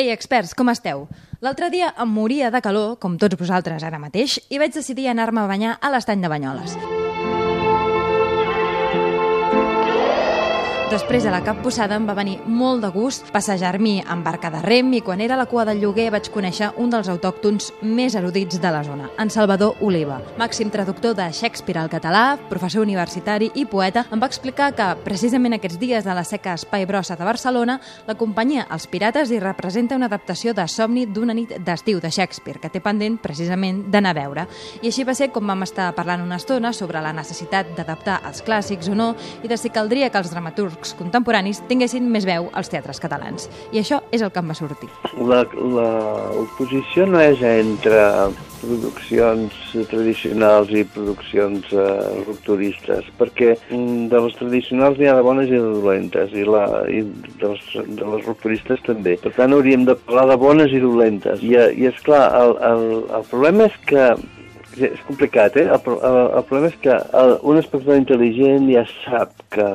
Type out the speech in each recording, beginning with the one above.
Ei, experts, com esteu? L'altre dia em moria de calor, com tots vosaltres ara mateix, i vaig decidir anar-me a banyar a l'estany de Banyoles. Després de la capbussada em va venir molt de gust passejar-m'hi en barca de rem i quan era a la cua del lloguer vaig conèixer un dels autòctons més erudits de la zona, en Salvador Oliva. Màxim traductor de Shakespeare al català, professor universitari i poeta, em va explicar que precisament aquests dies de la seca Espai Brossa de Barcelona, la companyia Els Pirates hi representa una adaptació de Somni d'una nit d'estiu de Shakespeare, que té pendent precisament d'anar a veure. I així va ser com vam estar parlant una estona sobre la necessitat d'adaptar els clàssics o no i de si caldria que els dramaturgs dramaturgs contemporanis tinguessin més veu als teatres catalans. I això és el que em va sortir. L'oposició no és entre produccions tradicionals i produccions eh, rupturistes, perquè mm, de les tradicionals n'hi ha de bones i de dolentes, i, la, i de, les, de les rupturistes també. Per tant, hauríem de parlar de bones i dolentes. I, i és clar, el, el, el problema és que és complicat, eh? El, el, el problema és que el, un espectador intel·ligent ja sap que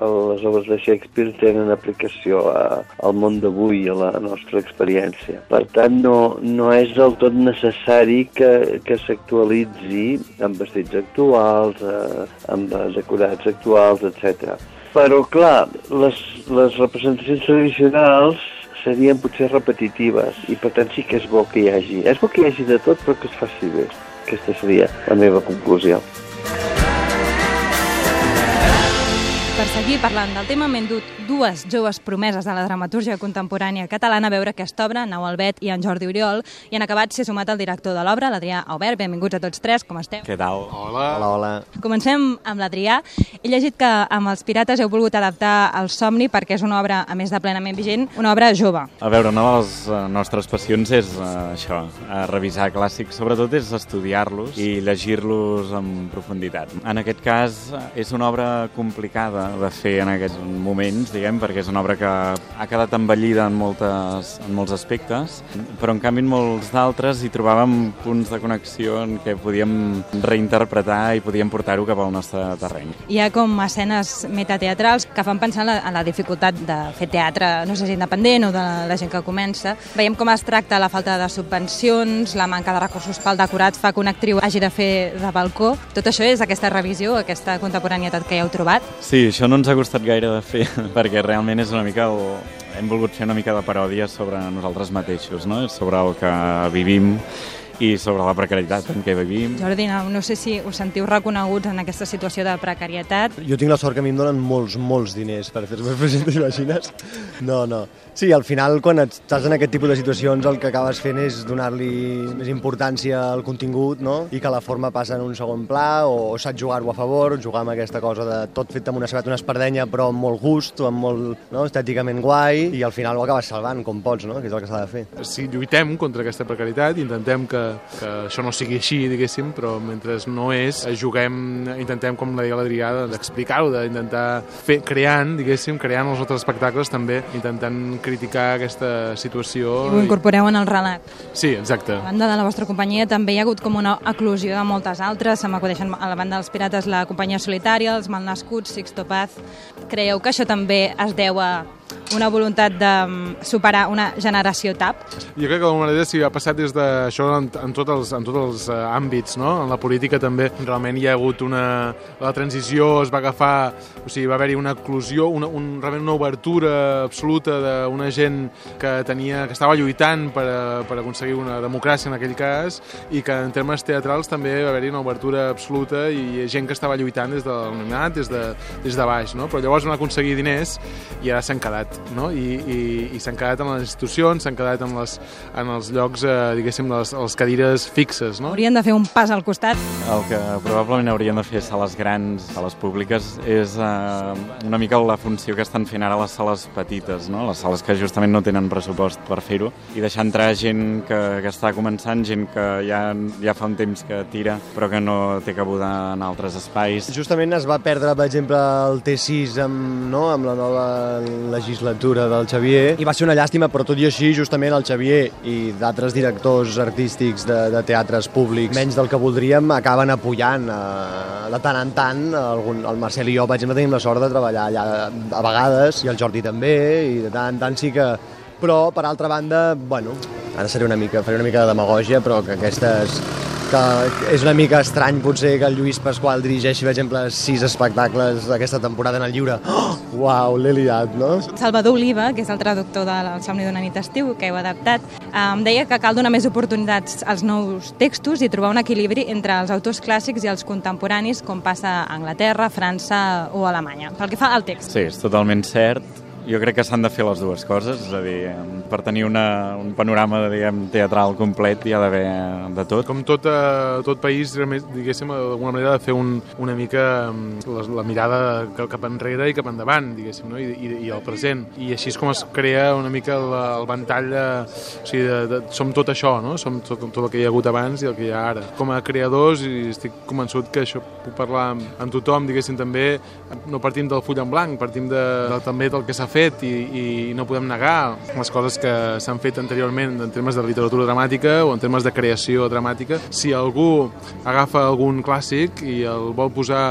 les obres de Shakespeare tenen aplicació a, al món d'avui, a la nostra experiència. Per tant, no, no és del tot necessari que, que s'actualitzi amb vestits actuals, eh, amb decorats actuals, etc. Però, clar, les, les representacions tradicionals serien potser repetitives i per tant sí que és bo que hi hagi. És bo que hi hagi de tot però que es faci bé. Aquesta seria la meva conclusió. Per seguir parlant del tema, m'he endut dues joves promeses de la dramatúrgia contemporània catalana a veure aquesta obra, Nau Albet i en Jordi Oriol, i en acabat s'hi ha sumat el director de l'obra, l'Adrià Aubert. Benvinguts a tots tres, com esteu? Què tal? Hola. Hola, hola. Comencem amb l'Adrià. He llegit que amb els Pirates heu volgut adaptar el Somni perquè és una obra, a més de plenament vigent, una obra jove. A veure, una de les uh, nostres passions és uh, això, uh, revisar clàssics, sobretot és estudiar-los i llegir-los en profunditat. En aquest cas, és una obra complicada de fer en aquests moments, diguem, perquè és una obra que ha quedat envellida en, moltes, en molts aspectes, però en canvi en molts d'altres hi trobàvem punts de connexió en què podíem reinterpretar i podíem portar-ho cap al nostre terreny. Hi ha com escenes metateatrals que fan pensar en la, en la dificultat de fer teatre, no sé si independent o de la, la gent que comença. Veiem com es tracta la falta de subvencions, la manca de recursos pel decorat fa que una actriu hagi de fer de balcó. Tot això és aquesta revisió, aquesta contemporaneitat que ja heu trobat? Sí, això no ens ha costat gaire de fer, perquè realment és una mica el... hem volgut fer una mica de paròdia sobre nosaltres mateixos, no? sobre el que vivim i sobre la precarietat en què vivim. Jordi, no, no sé si us sentiu reconeguts en aquesta situació de precarietat. Jo tinc la sort que a mi em donen molts, molts diners per fer-me present, t'imagines? No, no. Sí, al final, quan estàs en aquest tipus de situacions, el que acabes fent és donar-li més importància al contingut, no? I que la forma passa en un segon pla, o, o saps jugar-ho a favor, jugar amb aquesta cosa de tot fet amb una sabat, una espardenya, però amb molt gust, o amb molt no? estèticament guai, i al final ho acabes salvant, com pots, no? Que és el que s'ha de fer. Sí, lluitem contra aquesta precarietat, intentem que que això no sigui així, diguéssim, però mentre no és, juguem, intentem, com la deia l'Adrià, d'explicar-ho, d'intentar fer, creant, diguéssim, creant els altres espectacles també, intentant criticar aquesta situació. I ho incorporeu en el relat. Sí, exacte. A banda de la vostra companyia també hi ha hagut com una eclosió de moltes altres, se m'acudeixen a la banda dels Pirates la companyia solitària, els malnascuts, Sixto Paz. Creieu que això també es deu a una voluntat de mm, superar una generació TAP? Jo crec que d'alguna manera s'hi ha passat des d'això en, en, tots els, en tots els uh, àmbits, no? En la política també realment hi ha hagut una... La transició es va agafar, o sigui, va haver-hi una eclosió, una, un, realment una obertura absoluta d'una gent que tenia, que estava lluitant per, a, per aconseguir una democràcia en aquell cas i que en termes teatrals també va haver-hi una obertura absoluta i gent que estava lluitant des de l'anonimat, des, de, des de baix, no? Però llavors van aconseguir diners i ara s'han quedat no? i, i, i s'han quedat en les institucions, s'han quedat en, les, en els llocs, eh, diguéssim, les, les cadires fixes. No? Haurien de fer un pas al costat. El que probablement haurien de fer sales grans, sales públiques, és eh, una mica la funció que estan fent ara les sales petites, no? les sales que justament no tenen pressupost per fer-ho, i deixar entrar gent que, que està començant, gent que ja, ja fa un temps que tira, però que no té cabuda en altres espais. Justament es va perdre, per exemple, el T6 amb, no? amb la nova legislatura del Xavier, i va ser una llàstima, però tot i així, justament el Xavier i d'altres directors artístics de, de teatres públics, menys del que voldríem, acaben apujant eh, de tant en tant. Algun, el Marcel i jo, per exemple, tenim la sort de treballar allà a vegades, i el Jordi també, i de tant en tant sí que Però, per altra banda, bueno, ara seré una mica, faré una mica de demagògia, però que aquestes que és una mica estrany potser que el Lluís Pasqual dirigeixi, per exemple, sis espectacles d'aquesta temporada en el lliure. Oh, uau, l'he liat, no? Salvador Oliva, que és el traductor del Somni d'una nit estiu, que heu adaptat, em deia que cal donar més oportunitats als nous textos i trobar un equilibri entre els autors clàssics i els contemporanis, com passa a Anglaterra, França o Alemanya. Pel que fa al text. Sí, és totalment cert jo crec que s'han de fer les dues coses, és a dir, per tenir una, un panorama diguem, teatral complet hi ha d'haver de tot. Com tot, uh, tot país, diguéssim, d'alguna manera de fer un, una mica mm, la, la mirada cap enrere i cap endavant, diguéssim, no? I, i, i el present. I així és com es crea una mica el, el ventall de... O sigui, de, de, som tot això, no? Som tot, tot el que hi ha hagut abans i el que hi ha ara. Com a creadors, i estic convençut que això puc parlar amb, amb tothom, diguéssim, també, no partim del full en blanc, partim de, de, també del que s'ha fet fet i, i no podem negar les coses que s'han fet anteriorment en termes de literatura dramàtica o en termes de creació dramàtica. Si algú agafa algun clàssic i el vol posar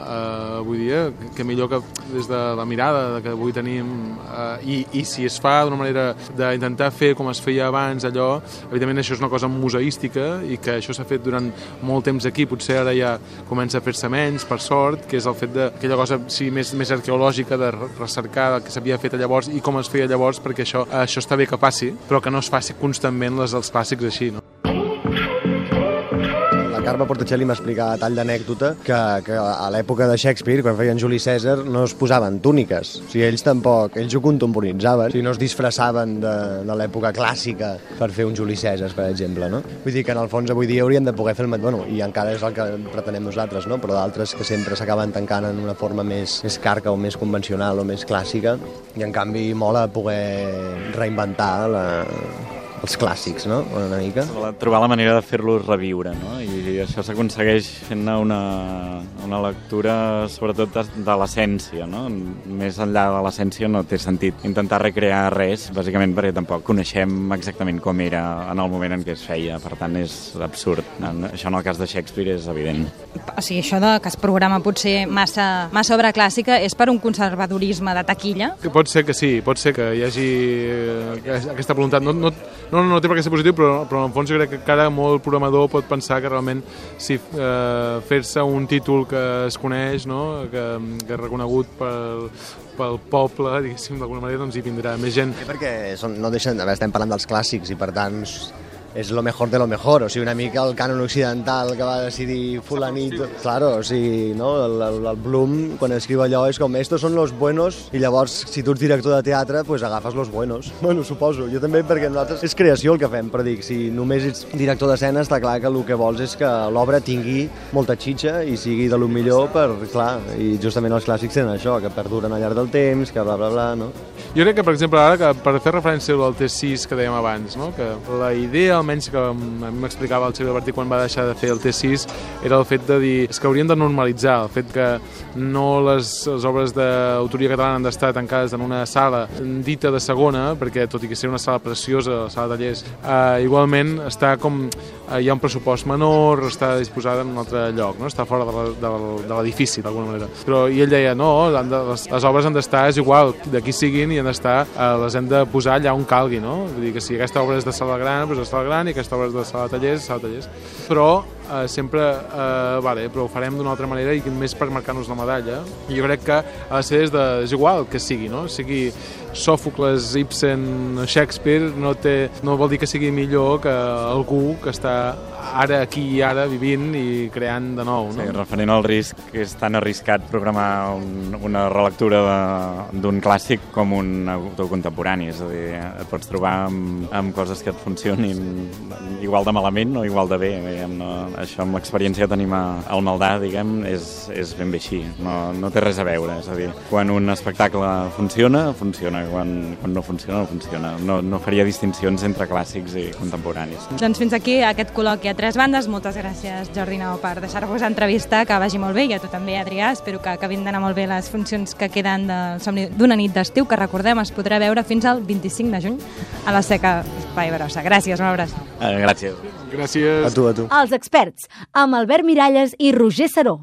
eh, avui dia, que millor que des de la mirada que avui tenim eh, i, i si es fa d'una manera d'intentar fer com es feia abans allò, evidentment això és una cosa museística i que això s'ha fet durant molt temps aquí, potser ara ja comença a fer-se menys, per sort, que és el fet d'aquella cosa sí, més, més arqueològica de recercar el que s'havia fet llavors i com es feia llavors, perquè això, això està bé que passi, però que no es faci constantment les dels clàssics així, no? Carme Portacelli m'explicava a tall d'anècdota que, que a l'època de Shakespeare, quan feien Juli César, no es posaven túniques. O sigui, ells tampoc, ells ho contemporitzaven, o sigui, no es disfressaven de, de l'època clàssica per fer un Juli César, per exemple, no? Vull dir que en el fons avui dia haurien de poder fer el... Bueno, i encara és el que pretenem nosaltres, no? Però d'altres que sempre s'acaben tancant en una forma més, més carca o més convencional o més clàssica, i en canvi mola poder reinventar la, els clàssics, no? Una mica. Trobar la manera de fer-los reviure, no? I això s'aconsegueix fent una, una lectura sobretot de, de l'essència, no? Més enllà de l'essència no té sentit intentar recrear res, bàsicament perquè tampoc coneixem exactament com era en el moment en què es feia, per tant és absurd. Això en el cas de Shakespeare és evident. O sigui, això de que es programa potser massa, massa obra clàssica és per un conservadorisme de taquilla? Que pot ser que sí, pot ser que hi hagi eh, aquesta voluntat. No, no, no, no té per què ser positiu, però, però en fons jo crec que cada molt programador pot pensar que realment si eh, fer-se un títol que es coneix, no? que, que és reconegut pel, pel poble, diguéssim, d'alguna manera, doncs hi vindrà més gent. Sí, perquè són, no deixen, a veure, estem parlant dels clàssics i per tant és lo mejor de lo mejor, o sigui, una mica el cànon occidental que va decidir fulanito, claro, o sigui, no? El, el, el Bloom, quan escriu allò, és com, estos són los buenos, i llavors, si tu ets director de teatre, pues agafes los buenos. Bueno, suposo, jo també, perquè nosaltres és creació el que fem, però dic, si només ets director d'escena, està clar que el que vols és que l'obra tingui molta xitxa i sigui de lo millor per, clar, i justament els clàssics tenen això, que perduren al llarg del temps, que bla, bla, bla, no? Jo crec que, per exemple, ara, que per fer referència al T6 que dèiem abans, no? que la idea almenys que m'explicava el Xavier Bertí quan va deixar de fer el T6 era el fet de dir és que haurien de normalitzar el fet que no les, les obres d'autoria catalana han d'estar tancades en una sala dita de segona, perquè tot i que sigui una sala preciosa, la sala de tallers, eh, igualment està com eh, hi ha un pressupost menor, està disposada en un altre lloc, no? està fora de l'edifici d'alguna manera. Però i ell deia, no, de, les, les obres han d'estar, és igual, d'aquí siguin i han d'estar, eh, les hem de posar allà on calgui, no? Vull dir que si aquesta obra és de sala gran, doncs de sala gran i aquesta obra de sala tallers, sala tallers, però eh, sempre, eh, vale, però ho farem d'una altra manera i més per marcar-nos la medalla. Jo crec que ha de ser des de, és igual que sigui, no? Sigui Sòfocles, Ibsen, Shakespeare, no, té, no vol dir que sigui millor que algú que està ara aquí i ara vivint i creant de nou. No? Sí, referent al risc, que és tan arriscat programar un, una relectura d'un clàssic com un autor contemporani, és a dir, et pots trobar amb, amb coses que et funcionin igual de malament o igual de bé. Diguem, no? Això amb l'experiència que tenim al Maldà, diguem, és, és ben bé així, no, no té res a veure, és a dir, quan un espectacle funciona, funciona, quan, quan no funciona, no funciona. No, no faria distincions entre clàssics i contemporanis. Doncs fins aquí aquest col·loqui a tres bandes. Moltes gràcies, Jordi Nau, per deixar-vos entrevistar, que vagi molt bé, i a tu també, Adrià. Espero que acabin d'anar molt bé les funcions que queden del somni d'una nit d'estiu, que recordem es podrà veure fins al 25 de juny a la Seca Espai Brossa. Gràcies, una abraçada. Eh, gràcies. Gràcies. A tu, a tu. Els experts, amb Albert Miralles i Roger Saró.